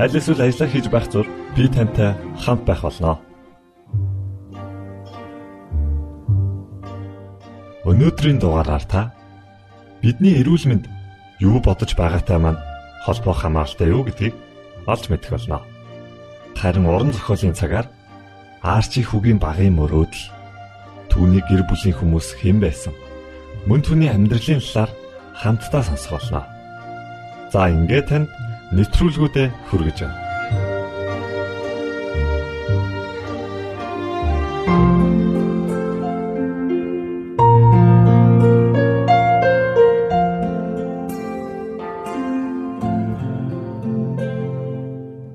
аль эсвэл ажиллаа хийж байх зур би тантай хамт байх болноо. Өнөөдрийн дугаараар та бидний эрүүл мэнд юу бодож байгаатай маань холбоо хамааралтай юу гэдгийг олж мэдэх болно. Харин уран зохиолын цагаар Арчи хүүгийн багын мөрөөдөл түүний гэр бүлийн хүмүүс хэн байсан мөн түүний амьдралын талаар хамтдаа сонсох болно. За ингээд танд нэвтрүүлгүүдэд хүргэж байна.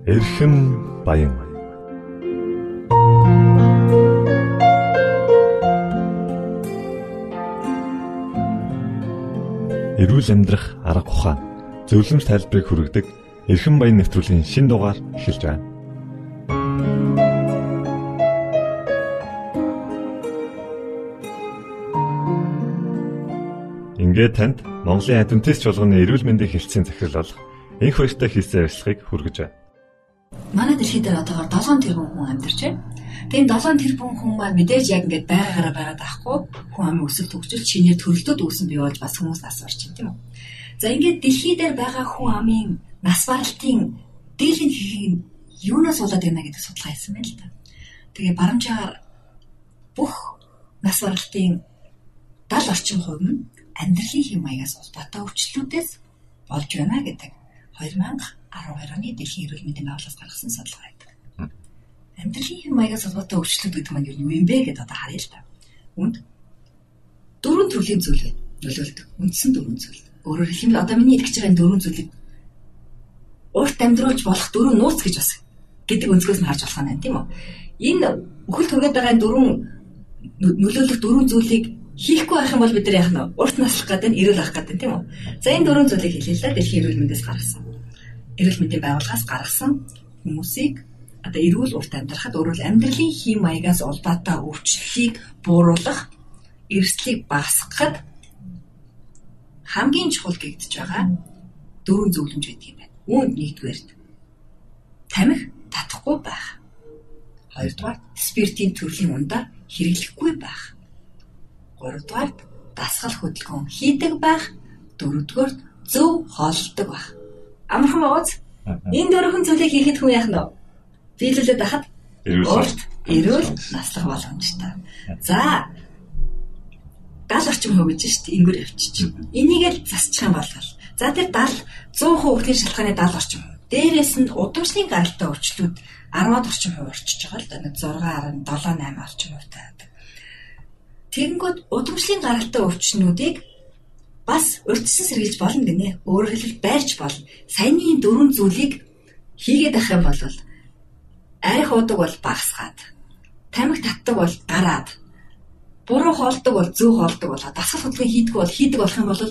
Эрхэм баян эрүүл амьдрах арга ухаан зөвлөмж тайлбарыг хүргэдэг эрхэм баян нэвтрүүлгийн шин дугаар эхэлж байна. Ингээд танд Монголын адвентист чуулганы эрүүл мэндийн хэлтсийн захирал болох энх баяртай хийсэн ярилцлагыг хүргэж байна. Манай дэлхийд одоогоор 7 тэрбум хүн амьдарч байна. Тэгээд 7 тэрбум хүн маань мэдээж яг ингээд байгаагаараа байгаад байхгүй хүн амын өсөлт хөгжил чинээр төрөлтөд үүсэн бий болж бас хүмүүс нас барч байна тийм үү. За ингээд дэлхий дээр байгаа хүн амын нас баралтын дийлэн хийхийг юунаас болоод байна гэдэг судалгаа хийсэн байна л та. Тэгээ барамжаар бүх нас баралтын 70 орчим хувь нь амьдралын хэм маягаас улбатай өвчлөлүүдээс болж байна гэдэг 2012 оны дэлхийн эрүүл мэндийн байгууллагаас гаргасан судалгаа байдаг. Амьдралын хэм маягаас улбатай өвчлөлүүд гэдэг маань юу юм бэ гэдээ одоо харъя л та. Үнд дөрвөн төрлийн зүйл. Нөлөөлдөг. Үндсэн дөрвөн зүйл. Өөрөөр хэлбэл одоо миний итгэж байгаа дөрвөн зүйлийг урт амьдруулж болох дөрвөн нууц гэж бас гэдэг өнцгөөс нь харж болох нь тийм үү. Энэ бүхэл түргээд байгаа дөрвөн нөлөөлөх дөрвөн зүйлийг хийхгүй байх юм бол бид нар яах нь урт наслах гэдэг нь эрүүл ах гэдэг тийм үү. За энэ дөрвөн зүйлийг хэлээ л да дэлхийн эрүүл мэндээс гаргасан. Эрүүл мэндийн байгууллагаас гаргасан хүмүүсийг одоо эрүүл урт амьдрахад өөрөөр амьдралын хэм маягаас улбаатай өвчлөлийг бууруулах, эрсдлийг багасгахад хамгийн чухал гэгдэж байгаа дөрвөн зөвлөмж гэдэг юм. Үүнд нэгдүгээрт тамхи татахгүй байх. Хоёрдугаар спиртийн төрлийн ундаа хэрэглэхгүй байх. Гуравдугаар дасгал хөдөлгөөн хийдэг байх. Дөрөвдүгээр зөв хооллдог байх. Амархан байгаач. Энэ дөрвөн зүйлийг хийхэд хүн яах нь вэ? Биелүүлээд байхад урт эрүүл наслах боломжтой. За гал орчим шүү дээ. Ингэр явчих чинь. Энийг л засчих юм бол за тэр 70 100% хүүхдийн шалтгааны 70 орчим. Дээрээс нь удамшлын гаралтай өвчлүүд 10-аад орчим хувь орчиж байгаа л да. 6.7 8 орчим хувьтай байдаг. Тэгэнгүүт удамшлын гаралтай өвчнүүдийг бас урьдчилан сэргийлж болно гинэ. Өөрөөр хэлбэл байрч болно. Саяны дөрвөн зүйлийг хийгээд ах юм бол арх уудаг бол багасгаад, тамхи татдаг бол гараад, буруу хоолдог бол зөв хоолдог болоо дасгал хөдөлгөөн хийдэг бол хийдэг болох юм бол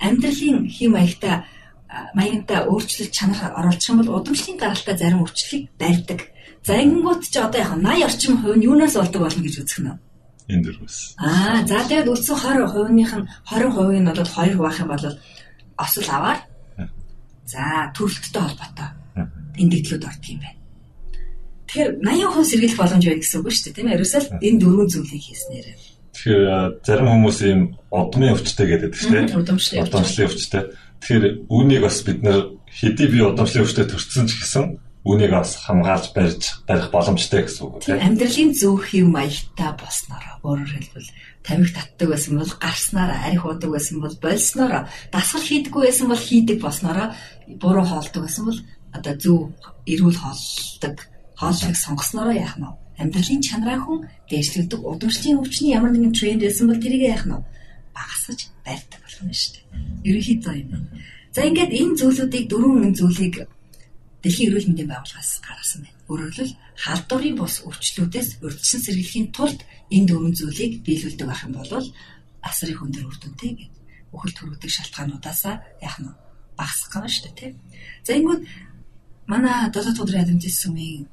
амьдралын хэм маягтай маягтай өөрчлөлт чанар оруулах юм бол удамшлын гаралтай зарим өвчлөлийг барьдаг. За ингэнгүүт чи одоо яг 80 орчим хувь нь юунаас болдог болно гэж үзэх нь. Энэ дөрвөөс. Аа за тэгээд үлдсэн 20 хувийнх нь 20% нь бол 2 байх юм бол осол аваар. За төрөлттэй холбоотой тэмдэглэлүүд ордог юм байна. Тэгэхээр 80% сэргийлэх боломж байна гэсэн үг шүү дээ тийм ээ. Ерөөсөө энэ дөрвөн зүйлийг хийснээр. Тэгэхээр зарим хүмүүс ийм удмын өвчтэй гэдэг шүү дээ. Удамшлын өвчтэй. Тэгэхээр үүнийг бас бид нэр хэдий би удамшлын өвчтэй төрсөн ч гэсэн үүнийг бас хамгаалж барьж барих боломжтой гэсэн үг тийм амьдралын зөв хэв маягтай болсноор өөрөөр хэлбэл тамхи татдаг байсан бол гарснараа арх уудаг байсан бол болсноор дасгал хийдэггүй байсан бол хийдэг болсноор буруу хоолдог байсан бол одоо зөв эрүүл хоолдог хооллыг сонгосноор яах нь амьдралын чанараа хүн дээшлэгдэг удамшлын өвчний ямар нэгэн тренд байсан бол тэрийг яах нь багасгаж барьдаг болно шүү дээ. Ерөнхийдөө юм. За ингээд энэ зүйлүүдийг дөрвөн зүйлийг Дэлхийн эрүүл мэндийн байгууллагаас гаргасан байна. Өөрөөр хэлбэл халдварын бус өвчлүүдээс урьдчилан сэргийлэхийн тулд энэ дөрвөн зүйлийг биелүүлдэг байх юм бол асар их өндөр үр дүнтэй гэдэг үхэл төрүүлдэг шалтгаануудаасаа яах нь багасгах гана шүү дээ тийм. За ингэвэл манай 7 дахь өдрийн адамжис сүмийн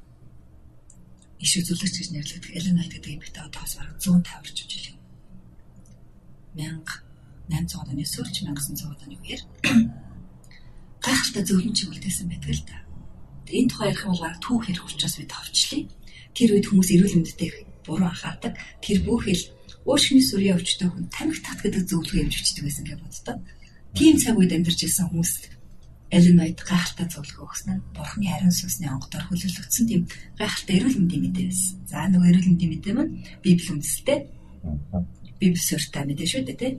иш үзүүлэгч гэж нэрлэгдэх Элен Найт гэдэг эмэгтэй одоос бараг 150 орчим жил юм. 1800 оны сүүлч 1900 оны үеэр гайхалтай зөвлөм чиглэлтэйсэн байдаг л да. Энэ тухай ярих юм бол баг түүх ярих учраас би товчлээ. Тэр үед хүмүүс эрүүл мэндэд буруу анхаардаг. Тэр бүхэл өөрчмийн сүрийн өвчтөй хүн тамхи тат гэдэг зөвлөгөө явж өчтдөг байсан гэж боддог. Тийм цаг үед амьдарч ирсэн хүмүүс Элен White гайхалтай зөвлөгөө өгсөн нь Бурхны ариун сүнсний онгодоор хөлөглөгдсөн тийм гайхалтай эрүүл мэндийн мэдээ байсан. За нөгөө эрүүл мэндийн мэдээ маань Библи үндэстэй. Библи суурьтай мэдээ шүү дээ тий.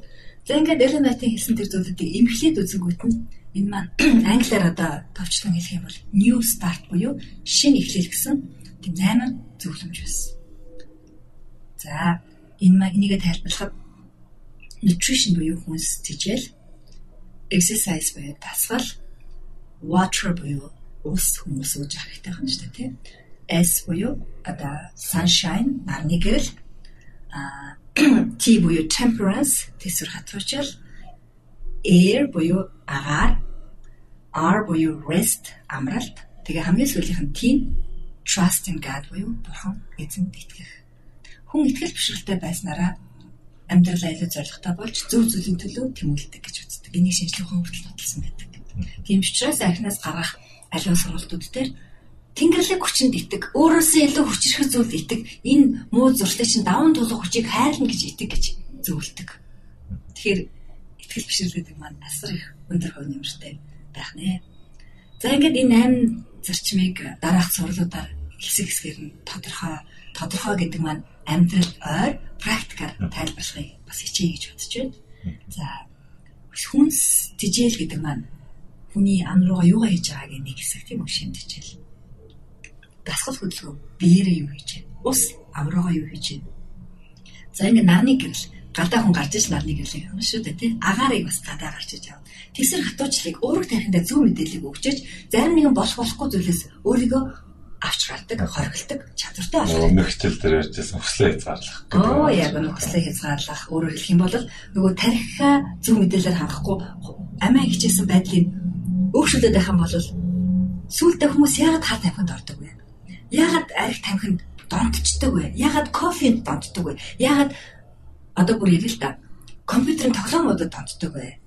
За ингээд Элен White-ийн хэлсэн тэр зүйлүүдийг эмхлээд үзэнгүүт нь энэ маань англиар одоо товчлон хэлэх юм бол new start буюу шинэ эхлэл гэсэн тийм 8 зөвлөмж байсан. За энэ маань энийгээ тайлбарлахад nutrition буюу хүнс тэжээл exercise буюу дасгал water буюу ус хүмүүс ууж хэрэгтэй байна шүү дээ тийм. S буюу одоо sunshine нарны гэрэл а T буюу temperance тэсвэр хатуучил air буюу агаар R буюу rest амралт тэгээ хамгийн сүүлийнх нь T trust in God буюу бурхан эзэнд итгэх. Хүн итгэл бишрэлтэй байснараа амьдралаа илүү зоригтой болж зөв зүйлийн төлөө тэмүүлдэг гэж үздэг. Энийг шинжлэх ухаан хүртэл баталсан байдаг. Тийм учраас архинаас гарах аливаа сургалтууд дээр Тэнгэрлэг хүчинд итэг, өөрөөсөө илүү хүчрэх зүйлд итэг, энэ муу зуршлыг чинь даван тулах хүчийг хайрлна гэж итэг гэж зөвлөдөг. Тэгэхээр итгэл бишрэлдэг маань асар их өндөр хувь нэмэртэй байх нэ. За ингээд энэ 8 зарчмыг дараах сурлуудаар хэсэг хэсгээр нь тодорхой тодорхой гэдэг маань амьдрал ойр практикаар тайлбарлахыг бас хичээе гэж бодож байна. За хүнс тижэл гэдэг маань хүний ам руугаа юугаа хийж байгааг нэг хэсэг тийм үү шимтчихэл. Дасгал хөдөлгөөн биеэрээ юу хийж байна? Ус ам руугаа юу хийж байна? За ингэ нарны гэрэл гадаа хүн гарч иж нарны гэрлийг авна шүү дээ тий. Агаарыг бас гадаа гарч иж авна. Тэсэр хатуучлыг өөрөө тарихындаа зөв мэдээллийг өгчөж зарим нэгэн болох болохгүй зүйлээс өөрийгөө авч гардаг, хоригддаг чадвартай болох. Хичээл дээр ярьжсэн хүслээ хязгаарлах. Оо яг нь хүслээ хязгаарлах. Өөрөөр хэлэх юм бол нөгөө тарихаа зөв мэдээлэлээр хангахгүй амиа хичээсэн байдлыг өөгшүүлээд байх юм бол сүүлдээ хүмүүс яагаад хаа тамхинд ордог вэ? Яагаад арх тамхинд донтчдаг вэ? Яагаад кофенд донтдог вэ? Яагаад одоо бүр ярил л да. Компьютерын тоглоомуудад донтдог вэ?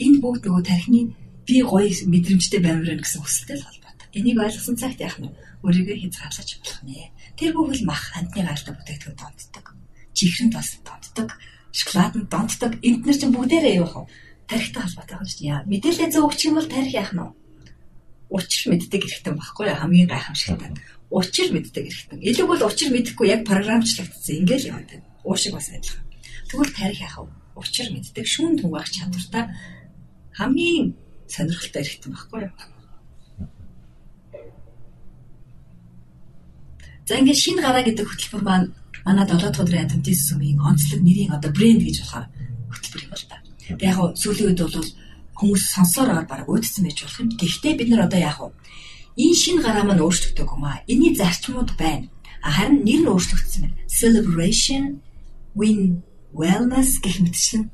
Энэ бүгд нөгөө тархины би гоё мэдрэмжтэй баймирна гэсэн хүсэлтэй л холбоотой. Энийг ойлгосон цагт яах нь өөрийгөө хязгаарлаж болох нэ. Тэр бүхэл мах амтны гаралтай бүтээгдэхүүн донтдог. Чихрэнд бас донтдог. Шоколаданд донтдог. Энд нар чинь бүгдээрээ юу вэ? Тарихтай холбоотой байна шүү дээ. Мэдээлэл зөв өгчих юм бол тарих яах нь вэ? Учир мэддэг хэрэгтэй байхгүй хамгийн гайхамшигтай. Учир мэддэг хэрэгтэй. Илүү бол учир мэдэхгүй яг програмчлагдсан. Ингээл яваад байна. Уушиг бас адилхан. Тэгвэл тарих яах вэ? Учир мэддэг шүүн түнгаах чадвартай хамгийн сонирхолтой хэрэгтэй байхгүй юу? За ингээд шинэ гараа гэдэг хөтөлбөр маань манай 7 дахь өдрийн адвентист сүмийн онцлог нэрийн одоо брэнд гэж болохоор хөтөлбөр юм бол та. Яг сүүлийн үед бол хүмүүс сонсороор баг уудсан байж болох юм. Гэхдээ бид нар одоо вэ? Энэ шин гараа маань өөрчлөгдөг юм аа. Эний зарчмууд байна. Харин нэр нь өөрчлөгдсөн байна. Celebration, win, wellness гэх мэтчлэн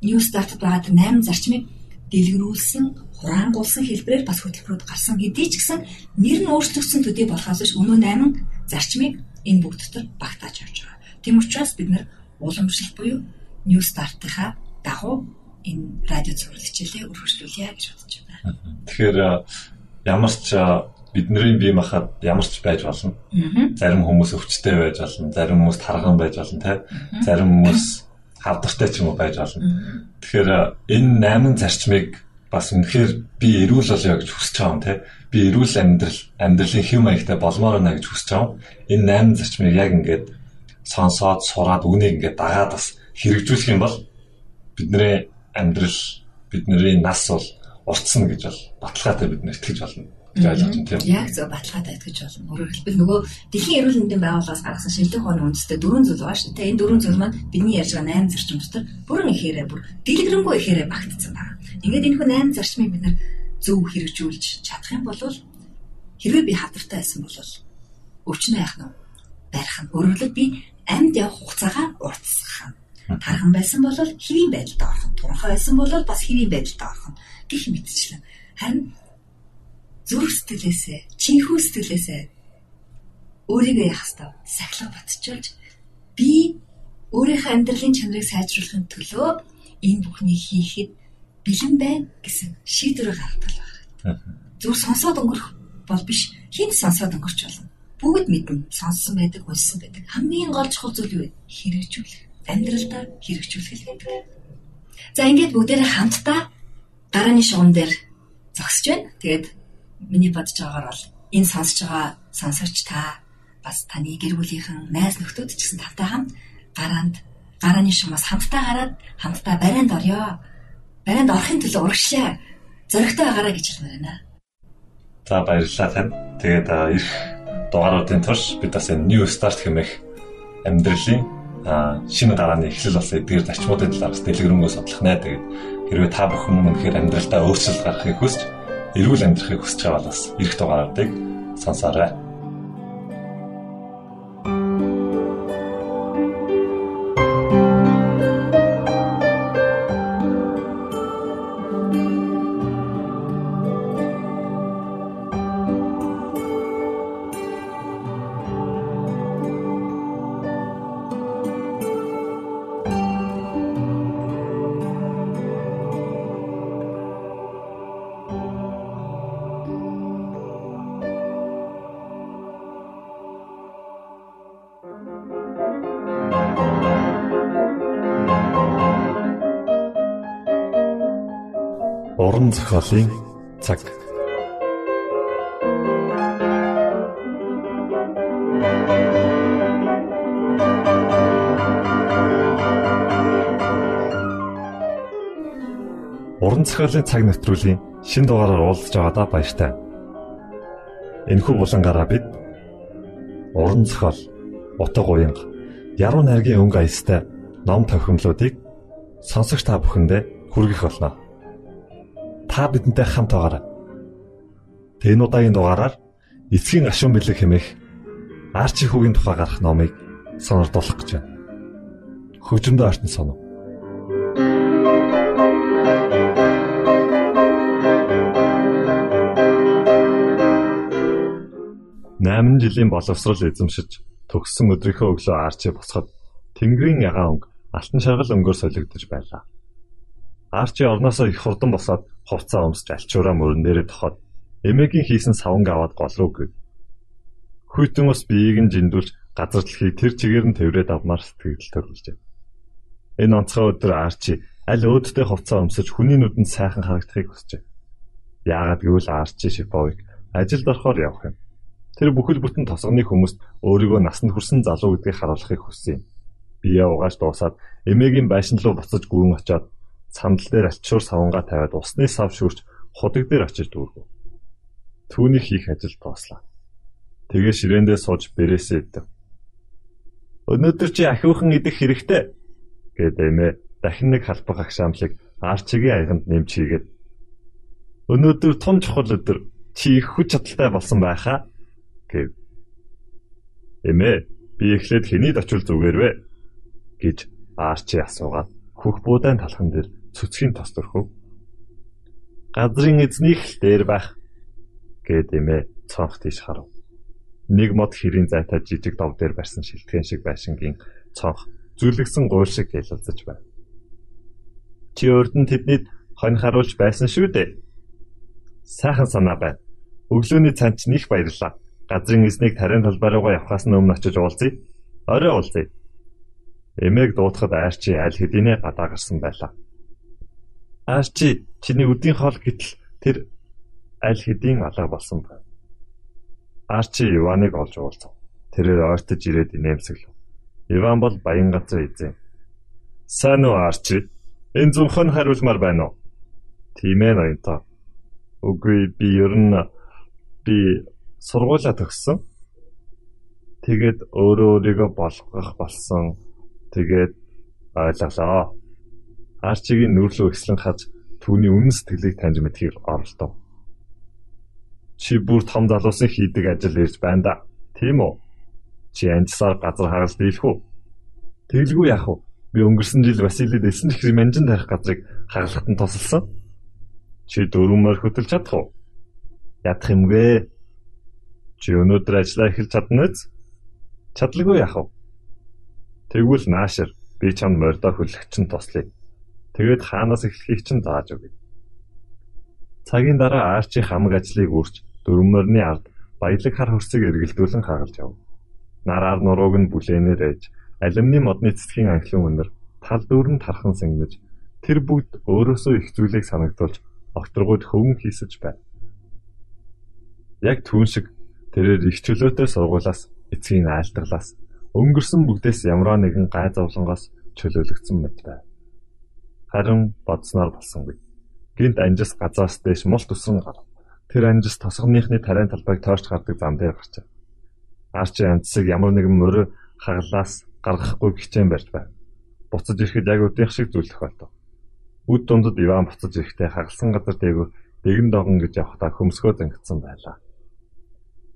new start байгаа 8 зарчмыг дэлгэрүүлсэн, хураангуулсан хэлбэрээр бас хөтөлбөрүүд гарсан хэдий ч гэсэн нэр нь өөрчлөгдсөн төдий болохоос биш өнөө 8 зарчмыг энэ бүгд дотор багтааж явж байгаа. Тийм учраас бид нар уламжлалт буюу new start-ийнхаа дагуу энэ радио цуврал хичээлээ өргөжлүүлье гэж бодож байна. Тэгэхээр ямар ч бидний бие махад ямар ч байж болно. Зарим хүмүүс өвчтэй байж болно, зарим хүмүүс тарган байж болно, тэ. Зарим хүмүүс хавдартай ч юм уу байж болно. Тэгэхээр энэ 8 зарчмыг бас үнэхээр би эрүүл болё гэж хүсэж байгаа юм, тэ. Би эрүүл амьдрал, амьдралын хэв маягтай болмоор байна гэж хүсэж байгаа. Энэ 8 зарчмыг яг ингээд сонсоод, сураад, үнийг ингээд дагаад бас хэрэгжүүлэх юм бол бидний амьдрал бидний нас бол орцсон гэж бол баталгаатай бид нэ итгэж болно гэж ойлгож байна тийм. Яг зөв баталгаатай итгэж болно. Өөрөөр хэлбэл нөгөө дэлхийн эрүүл мэндийн байгууллагаас гаргасан шинжилгээ ухааны үндэстэй дөрвөн зүйл байгаа шүү дээ. Энэ дөрвөн зүйл маань бидний ярьж байгаа 8 зарчим дотор бүрэн ихээрээ бүр дэлгэрэнгүй ихээрээ багтцсан байна. Ингээд энэ хүн 8 зарчмыг бид нэр зөв хэрэгжүүлж чадах юм бол хэрвээ би хатартай байсан бол өвчнөө яах нь барих нь өөрөлд би амьд явах хугацаагаа уртсах нь тархан байсан бол хэвийн байдалд орох нь туранхай байсан бол бас хэвийн байдалд орох нь гэх мэтчлэн харин зүрх сэтгэлээсээ чихүү сэтгэлээсээ өөрийгөө яах ёстой сахилга батжуулж би өөрийнхөө амьдралын чанарыг сайжруулахын төлөө энэ бүхнийг хийхэд бэлэн байна гэсэн шийдвэр гаргадаг байна. Зүр сонсоод өнгөрөх бол биш хинт сонсоод өнгөрч болно бүгд мэднэ. Сонссон байдаг, уншсан байдаг. Хамгийн гол чухал зүйл юу вэ? Хэрэгжүүлэх. Амьдралдаа хэрэгжүүлэх гэдэг. За ингээд бүгдээрээ хамтдаа гарааны шугам дээр зогсож байна. Тэгээд миний бодож байгаагаар бол энэ сонсож байгаа сонсогч та бас таны гэр бүлийнхэн найз нөхдөд ч гэсэн тавтай хамт гараанд гарааны шумаас хамтдаа гараад хамтдаа барайнд орё. Барайнд орохын төлөө урагшлаа. Зоригтой байгаараа гэж хэлмээр байна. За баярлалаа тань. Тэгээд ирэх дугааруудын турш бид бас энэ new start хэмээх амьдралын шинэ дарааны эхлэл болсон эдгээр зарчмуудын талаар дэлгэрэнгүй судлах нэ. Тэгээд хэрвээ та бүхэн үнэхээр амьдралдаа өөрчлөлт гаргахыг хүсч эрүүл амьдрахыг хүсэж байгаа бол бас ирэх дугааруудыг сонсоорой. Уран зохиолын цаг. Уран зохиолын цаг нэвтрүүлийн шин дугаараар уулзж байгаадаа баяртай. Энэхүү булангаараа бид уран зохиол, утга уянга, яруу найргийн өнгө аястай ном тохиомлуудыг сонсогч та бүхэндээ хүргэх болно та бидэнтэй хамт байгаарай. Тэн удаагийн дугаараар эцгийн гашуун бэлэг хэмээх арчи хүүгийн тухай гарах номыг сонирдуулах гэж байна. Хөгжмөд артн сонов. Найман жилийн боловсрол эзэмшиж төгссөн өдрийнхөө өглөө арчи босоход Тэнгэрийн ягаан өнгө алтан шаргал өнгөөр солигдож байлаа. Арчи орноосоо их хурдан босоод хувцас өмсч альчуураа мөрөн дээрээ тохоод эмээгийн хийсэн саванг аваад гол руу гэв. Хүйтэн ус биеийг нь жиндүүлж газар дэлхийг тэр чигээр нь тэврээд авмаар сэтгэл төрүүлжээ. Энэ онцгой өдөр Арчи аль өөдтэй хувцас өмсөж хүний нүдэнд сайхан харагдахыг хүсжээ. Яагаад гэвэл Арчи Шиповыг ажилд орохоор явах юм. Тэр бүхэл бүтэн тосгоны хүмүүст өөрийгөө насанд хүрсэн залуу гэдгийг харуулахыг хүссэн юм. Бие угааж дуусаад эмээгийн байшин руу буцаж гүн очоод сандал дээр альчуур савнгаа тавиад усны сав шүрч худаг дээр очиж дүүргэв. Түүний хийх ажил тоослоо. Тэгээ ширээндээ сууж бэрээсээ идэв. Өнөөдөр чи ахиухан идэх хэрэгтэй гэдэг эмээ дахин нэг халбах агшаамлыг арчигийн аяганд нэмж хийгээд өнөөдөр том чухал өдөр чи их хүч чадалтай болсон байхаа гэв. Эмээ би эхлээд хэний очил зүгээр вэ гэж арчи асуугаад хөх буудаан талхан дээр цөцгийн тос төрхөв. Газрын эзнийх л дээр байх гэд эмээ цонх тийш харав. Нэг мод хэрийн зайтай жижиг дов дээр барьсан шилтгэн шиг байшингийн цонх зүлгсэн гуйл шиг ялалзаж байна. Чи өрдөн тэднийд хонь харуулж байсан шүү дээ. Сайхан санаа байна. Өглөөний цанч них баярлаа. Газрын эзнийг тарийн талбай руугаа явхаас өмнө очиж уулзъя. Орой уулзъя. Эмээг дуутахад айрчи аль хэдийнэ гадаа гарсан байлаа. Арчи чиний өдийн хоол гэтэл тэр аль хэдийн алга болсон байна. Арчи Иваныг олж уулзав. Тэрээр ойртож ирээд инээмсэглэв. Иван бол баян газар эзэн. Сайн уу Арчи? Энэ зөвхөн хариулмаар байна уу? Тийм ээ ноёнтоо. Үгүй би ер нь би сургуулаа төгссөн. Тэгээд өөрөө өөрийгөө болгох болсон. Тэгээд ойлголоо. Арчигийн нүрлөө ихслэн хаж түүний үнэн сэтгэлийг таньж мэдхийг оролдов. Чи бүр том залуусын хийдэг ажил ирж байна да. Тийм үү? Чи анчсаар газар хагалт дийлэх үү? Тэглгүй яах вэ? Би өнгөрсөн жил Василид элсэн чихрийн манжин тарих газрыг хагалахад нь тусалсан. Чи дөрвөмөр хөтөлж чадах уу? Ядах юмгээ. Чи өнөөдөр ажиллаа эхэлж чадна үз? Чадлаггүй яах вэ? Тэгвэл наашир би чамд мордоо хөлөгч нь туслая. Тэгээд хаанаас эхлэхийг чинь зааж өгье. Цагийн дараа Арчи хамаг ажлыг үрж дөрвөмөрний ард баялаг хар хөрсийг эргэлдүүлэн хагалж яв. Нараар нурууг нь бүлээнээр ээж, алюминий модны цэцгийн анхлын өнөр тал дүүрэн тархан сэнгэж тэр бүгд өөрөөсөө их зүйлийг санагдуулж окторгууд хөвөн хийсэж байна. Яг түүн шиг тэрээр их чөлөөтэй сургуулаас эцгийн айлтгалаас өнгөрсөн бүгдээс ямар нэгэн гай зовлонгоос чөлөөлөгдсөн мэт байв. Харин бодсноор болсонгүй. Гинт анжис газраас дэш мул төсөн гар. Тэр анжис тосгоныхны тарайн талбайг тойрч гардаг зам дээр гарчээ. Арчи анцсыг ямар нэгэн мөрө хаглаас гаргахгүй хичээн барьж байв. Буцаж ирэхэд яг өдийнх шиг зүйл тохиолдов. Үд дундад Иван буцаж ирэхдээ хагалсан газар дээгүүр дэгэн догон гэж явхдаа хөмсгөө зангидсан байлаа.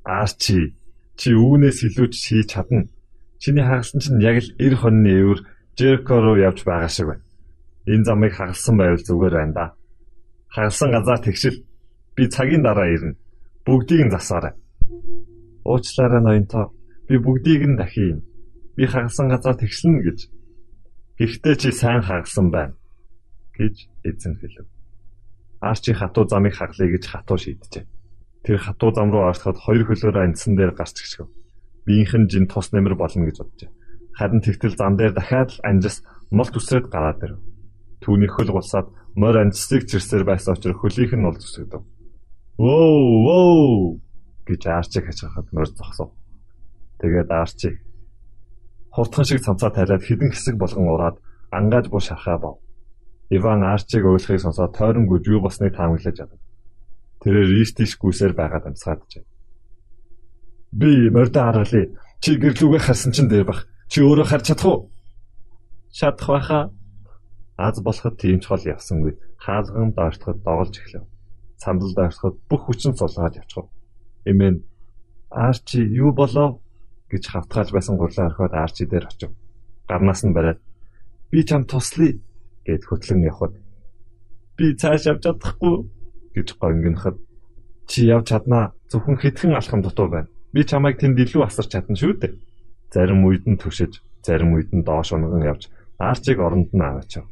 Арчи чи үүнээс илүү ч хийж чадна. Чиний хагалсан чинь яг л 90 хоньны өвөр Жерко руу явж байгаа шиг байна. Энэ замыг хагалсан байвал зүгээр байна да. Хагалсан газар тэгшил. Би цагийн дараа ирнэ. Бүгдийг нь засаарай. Уучлаарай ноёнтоо. Би бүгдийг нь дахин. Би хагалсан газар тэгшлэн гэж. Гэхдээ чи сайн хагалсан байна гэж эзэн хэлв. Арчи хатуу замыг хаглая гэж хатуу шийджээ. Тэр хатуу зам руу ороход хоёр хөлөөр анцсан дээр гарч гიშгэв. Биеийнхэн жин тус нэмэр болно гэж боджээ. Харин тэгтэл зам дээр дахиад л анжис мол төсрөөд гараад ирэв. Түүний хөл гулсаад морь анжисыг чирсээр байсан учраас хөлийнх нь бол зүсгдэв. Воо воо гэж Арчиг хачаахад морь зогсов. Тэгээд Арчиг хурдхан шиг цамцаа тариад хідэн хэсэг болгон ураад ангааж буу шархаа бов. Иван Арчиг ойлгохыг сонсоод тойронгүйж юу болсныг таамаглаж чадав. Тэрээр ристиш гүйсээр байгаад амсгааджээ. Би морьдоо харгалаа. Чи гэрлүүгээ харсан чинь дээр бах. Чи өөрөө харж чадах уу? Чадах байхаа. Аз болоход тийм ч хол явсангүй. Хаалган доошлоход доголж эхлэв. Сандал доошлоход бүх хүчин сулгаад явчихв. Эмээн Арчи юу болов гэж хавтгаалж байсан гурлаа орхиод Арчи дээр очив. Гарнаас нь бариад би чам туслая гэд хөтлөн явхад би цааш явж чадахгүй гэж гонгиноход чи явж чаднаа зөвхөн хитгэн алхам дутуу байна. Би чамайг тэнд илүү асарч чадна шүү дээ. Зарим үед нь төшөж, зарим үед нь доош унган явж арчиг оронд нь аваачав.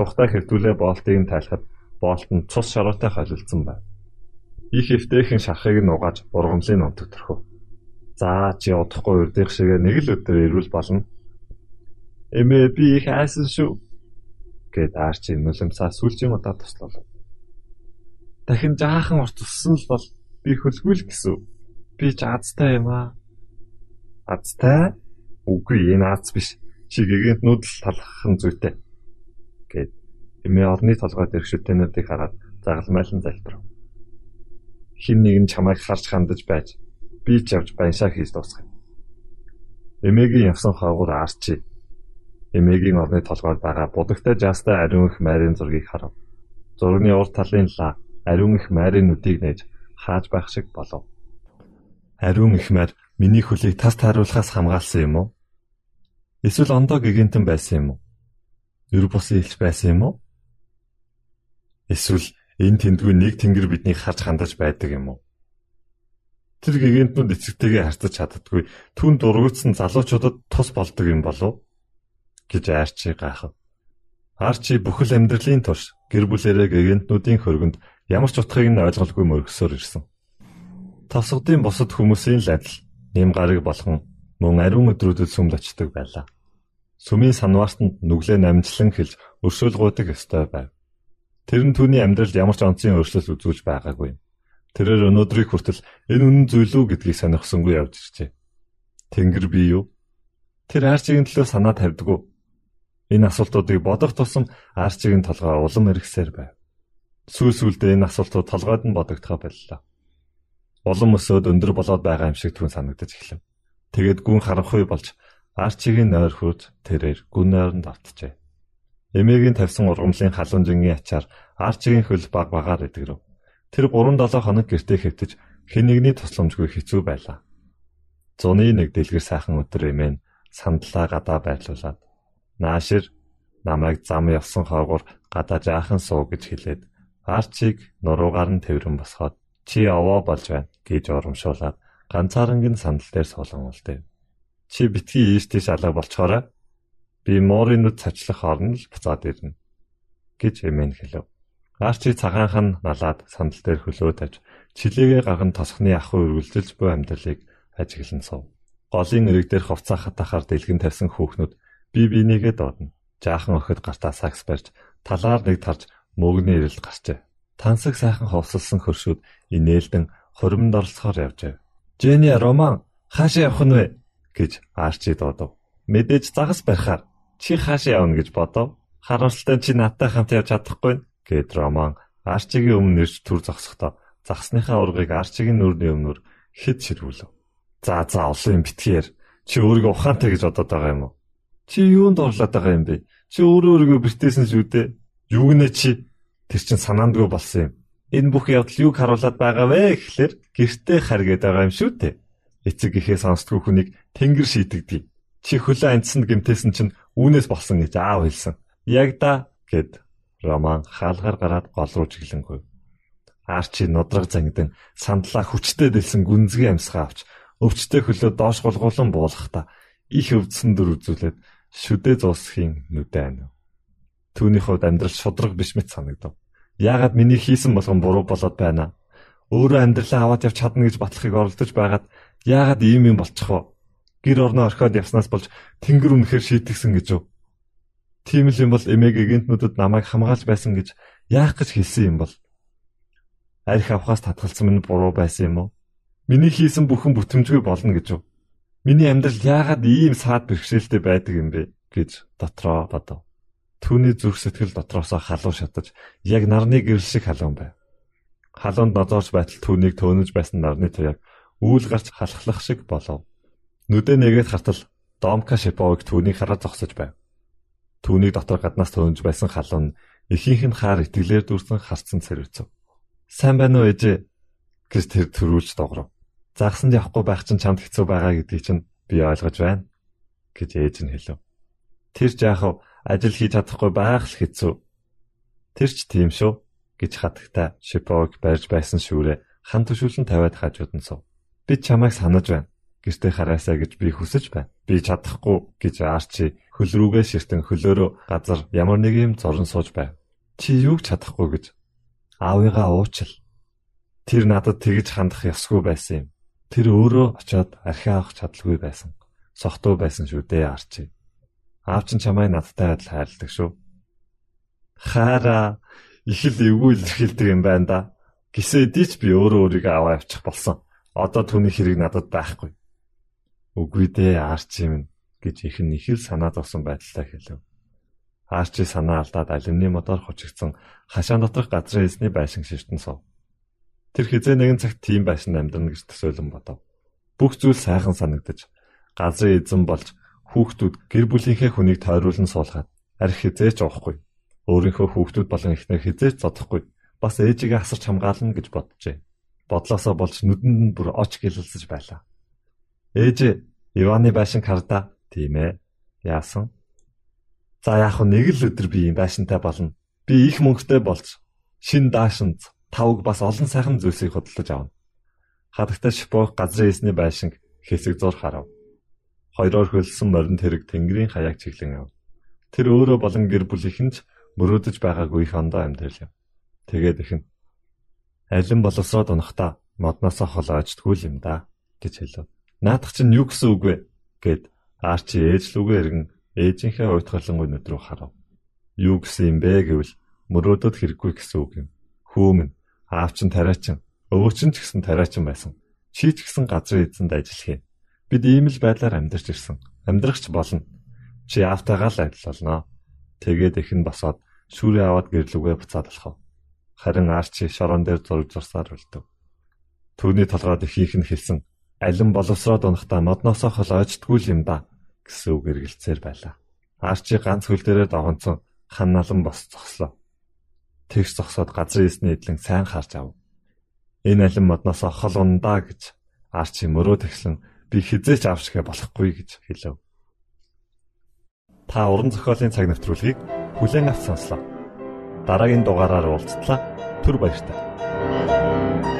Тухтай хэвтүүлээ боолтыг нь тайлахад боолт нь цус шаруутай холилдсон байв. Их эвтэйхэн шахахыг нь угааж ургамлын онтог төрхөв. За чи удахгүй урдих шиг нэг л өдөр ирүүл болно. Эмээ би их айсан шүү гэд арчи нулимсаа сүлжийн удаа туслав. Дахин жаахан уртсан л бол би хөлгүй л гэсэн. Би ч азтай юм аа. Азтай? Үгүй энэ аз биш. Чи гэгэнт нүүдэл талхах нь зүйтэй. Гэд эмээ орны толгойд иршүтэнүүдийг хараад загалмайлан залбирав. Хин нэг нь чамайг харж хандаж байж би ч явж баяшаа хийж дуусгав. Эмээгийн явсан хаагуур арчи эмээгийн орны толгойд байгаа будагтай жаастай ариун их майрын зургийг харав. Зургийн урд талын лаа ариун их майрын нүдийг нээж хааж байх шиг болов. Ариун их майр миний хөлийг тас тааруулахаас хамгаалсан юм уу? Эсвэл ондоо гигантэн байсан юм уу? Эр бусын илч байсан юм уу? Эсвэл энэ тэндгүй нэг тэнгэр биднийг харж хандаж байдаг юм уу? Тэр гигантнууд эцэгтэйгээ харьцаж чаддгүй түн дургуутсан залуучуудад тус болдог юм болов гэж Арчи гайхав. Арчи бүхэл амьдралын турш гэр бүлэрээ гэгэнтнүүдийн хөргөнд ямар ч утгыг нь ойлголгүй мөргсөөр ирсэн. Тосгодын бусад хүмүүсийн л адил нэм гараг болгон мөн ариун өдрүүдэд сүмд очдог байлаа. Сүмийн санваартанд нүглээ намжлан хэлж өршөөлгуудаг ёстой байв. Тэр нь түүний амьдралд ямар ч онцгийн өөрчлөлт үзүүлж байгаагүй. Тэрээр өнөөдрийг хүртэл энэ үнэн зүйл үү гэдгийг сонирхсонгүй явж иржээ. Тэнгэр би юу? Тэр арчигийн төлөө санаа тавьдгүй Энэ асуултуудыг бодох тусам арчигийн толгой улам эргэсээр байв. Сүүл сүлдээ энэ асуултууд толгойд нь бодогдохоо боллоо. Улам өсөөд өндөр болоод байгаа юм шиг түн санагдаж эхлэв. Тэгээд гүн харанхуй болж Арчигийн нойр хурж тэрээр гүн нойронд автжээ. Эмээгийн тавьсан ургамлын халуун жингийн ачаар Арчигийн хөл баг багаар идэгрэв. Тэр 3-7 хоног гэртээ хэвтэж хэн нэгний тусламжгүй хэцүү байлаа. Зуны нэг дэлгэр сайхан өдөр эмээ сандлаа гадаа байрлуулад наашир намайг зам явсан хоогоор гадаа жаахан суу гэж хэлээд Арчиг нуруугаар нь тэрэн босгоод чи овоо болж байна гэж урамшуулад ганцаарангийн сандал дээр суулган үлдээв. Чи битгий ийш тийш алга болчоорой. Би морын нүд цачлах орно л буцаад ирнэ гэж эмээн хэлв. Арчи цагаанхан налаад сандал дээр хөлөө тавьж чилээгээ гарган тосхны ахуй үргэлжилж буй амьдралыг ажиглан сув. Голын эрэг дээр хувцас хатахаар дэлгэн тавьсан хүүхнүүд бие бинийгээ доодно. Жаахан охид гартаа сакс барьж талаар нэг тарж мөгний ирэлд гарчээ. Тансаг сайхан ховсолсон хөршүүд инээлдэн хуримд оролцохоор явжээ. "Жэни Роман хаашаа явах нь вэ?" гэж Арчи дуудав. "Мэдээж загас барихаар чи хаашаа явна гэж бодов. Харамсалтай чи надтай хамт явж чадахгүй" гэд Роман Арчигийн өмнө ирж түр зогсохдоо загсныхаа ургыг Арчигийн нүрийн өмнөр хэд ширвүүлв. "За за олон юм битгээр чи өөрийгөө ухаантай гэж бодоод байгаа юм уу? Чи юунд орлоод байгаа юм бэ? Чи өөрөө өөрийгөө бэртээсэн шүү дээ. Юу гинэ чи Тэр чин санаандгүй болсон юм. Энэ бүх явдал юг харуулад байгаа вэ гэхлээр гэртээ харгээд байгаа юм шүү дээ. Эцэг ихээ сонсдгүй хүнийг тэнгэр шийтгдэг. Чи хөлөө анцсанд гимтээсэн чинь үүнээс болсон гэж аав хэлсэн. Яг да гэд Роман хаалгаар гараад гол руу чиглэнгүй. Арчи нодрог зангидан сандлаа хүчтэй дэлсэн гүнзгий амсгаа авч өвчтэй хөлөө доош голгуулан буулгахдаа их өвдсөн дөр үзүүлээд шүдэ зуусхийн нүдэ анив. Түүний хувьд амьдрал шудраг биш мэт санагдав. Яагаад миний хийсэн болгон буруу болоод байна? Өөрөө амьдралаа аваад явж чадна гэж батлахыг оролдож байгаад яагаад ийм юм болчих вэ? Гэр орноо орхиод явснаас болж тэнгэр үнэхээр шийтгсэн гэж юу? Тийм л юм бол эмээгийн гинтнүүдэд намайг хамгаалж байсан гэж яах гэж хэлсэн юм бол? Арх авахаас татгалцсан минь буруу байсан юм уу? Миний хийсэн бүхэн бүтэмжгүй болно гэж юу? Миний амьдрал яагаад ийм саад бэрхшээлтэй байдаг юм бэ гэж дотроо бодов. Түүний зүрх сэтгэл дотроосоо халуун шатаж яг нарны гэрэл шиг халуун байв. Халуунд нозоорч байтал түүнийг төөнөж байсан нарны туяаг үүл гарч халахлах шиг болов. Нүдэ нэгээд хатал Домка Шиповыг түүнийг хараад зогсож байв. Түүнийг дотор гаднаас төөнж байсан халуун ихийнх нь хаар итгэлээр дүрсэн харцсан цэрвцв. Сайн байна уу ээжээ? гэж тэр төрүүлж догров. Загсанд явахгүй байх чинь чамд хэцүү байгаа гэдгийг чинь би ойлгож байна гэж ээж нь хэлв. Тэр жаахав ажил хийж чадахгүй байх л хэцүү. Тэр ч тийм шүү гэж хатагтай Шиповыг барьж байсан шүүрээ хан төшүүлэн тавиад хажууд нь сув. Би чамайг санаж байна. Гэртээ хараасаа гэж би хүсэж байна. Би чадахгүй гэж Арчи хөл рүүгээ ширтэн хөлөөрөө газар ямар нэг юм зорон сууж байв. Чи юуг чадахгүй гэж аавыгаа уучил. Тэр надад тэгж хандах ёсгүй байсан юм. Тэр өөрөө очиод архи авах чадалгүй байсан. Сохтуу байсан шүү дээ Арчи. Аав чинь чамайг надтай адил хайрладаг шүү. Хаараа их л эвгүй илэрхийлдэг юм байна да. Гисэдий ч би өөрөө өөрийгөө аваа явчих болсон. Одоо түүний хэрэг надад байхгүй. Үгүй дээ Арчи минь гэж их нь их л санаа зовсон байдалтай хэлв. Арчи санаа алдаад алюминий мотор хучигдсан хашаан доторх газрын эзний байшин ширтэн сов. Тэр хизээ нэгэн цагт тийм байшин амьдрна гэж төсөөлөн бодов. Бүх зүйл сайхан санагдаж газрын эзэн болж Хүүхдүүд гэр бүлийнхээ хүнийг тойруулан суулгаад арх хизээч уухгүй. Өөрийнхөө хүүхдүүд болон эхнэр хизээч зодохгүй. Бас ээжигээ асарч хамгаална гэж боджээ. Бодлосоо болж нүдэнд нь бүр оч гэлэлсэж байлаа. Ээж Иваны байшин хардаа тийм ээ. Яасан? За яг нэг л өдөр би юм байшинтай болно. Би их мөнгөтэй болж шин даашинз тавг бас олон сайхан зүйлсийг хөдөлж авна. Хадагтай шипох газрын эсний байшинг хэсэг зур харав. Хоёроор хөлсөн моринд хэрэг тэнгэрийн хаяг чиглэн яв. Тэр өөрөө болон гэр бүлийнх нь ч мөрөөдөж байгаагүй их ондоо амьдрал юм. Тэгээд ихэн алин боловсроод унахдаа модноосоо холоождгүй юм да гэж хэлв. Наадах чинь юу гэсэн үг вэ гэд Арчи ээж лүгээ эргэн ээжийнхээ уйтгалангүй нүд рүү харав. Юу гэсэн юм бэ гэвэл мөрөөдөд хэрэггүй гэсэн үг юм. Хүүмэн аав чинь тариачин, өвөө чинь ч гэсэн тариачин байсан. Чи ч гэсэн газрын эзэнд ажиллах юм. Бид ийм л байдлаар амьдарч ирсэн. Амьдрахч болно. Чи аавтайгаа л адил болно. Тэгээд их нь босоод шүүрээ аваад гэрлүүгээ буцаад болохоо. Харин Арчи шорон дээр зурж зурсаар үлдэв. Түүний толгойд ихийнх нь хэлсэн алин боловсроод унахтаа модноосоо хол ойчтгүй юм да гэсэн үг эргэлцээр байлаа. Арчи ганц хөл дээрээ догонцсон хан налан бос зогслоо. Тэгш зогсоод газрын эсний эдлэн сайн харж ав. Энэ алин модноосоо хол ундаа гэж Арчи мөрөө тэгсэн би хизээч авшгэ болохгүй гэж хэлв. Та уран зохиолын цаг навтруулыг бүлээн авч сонслоо. Дараагийн дугаараар уулзтлаа. Түр баярлалаа.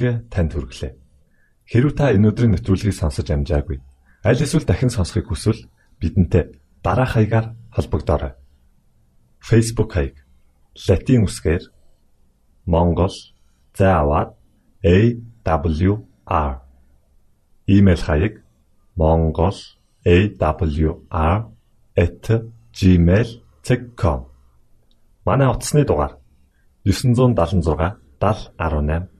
Нэвтрүүлгээ танд хүргэлээ. Хэрв та энэ өдрийн нэвтрүүлгийг сонсож амжаагүй аль эсвэл дахин сонсохыг хүсвэл бидэнтэй дараах хаягаар холбогдорой. Facebook хаяг: Латин үсгээр Монгол заавад AWR Имэйл хаяг: mongol@awr@gmail.com Манай утасны дугаар 976 7018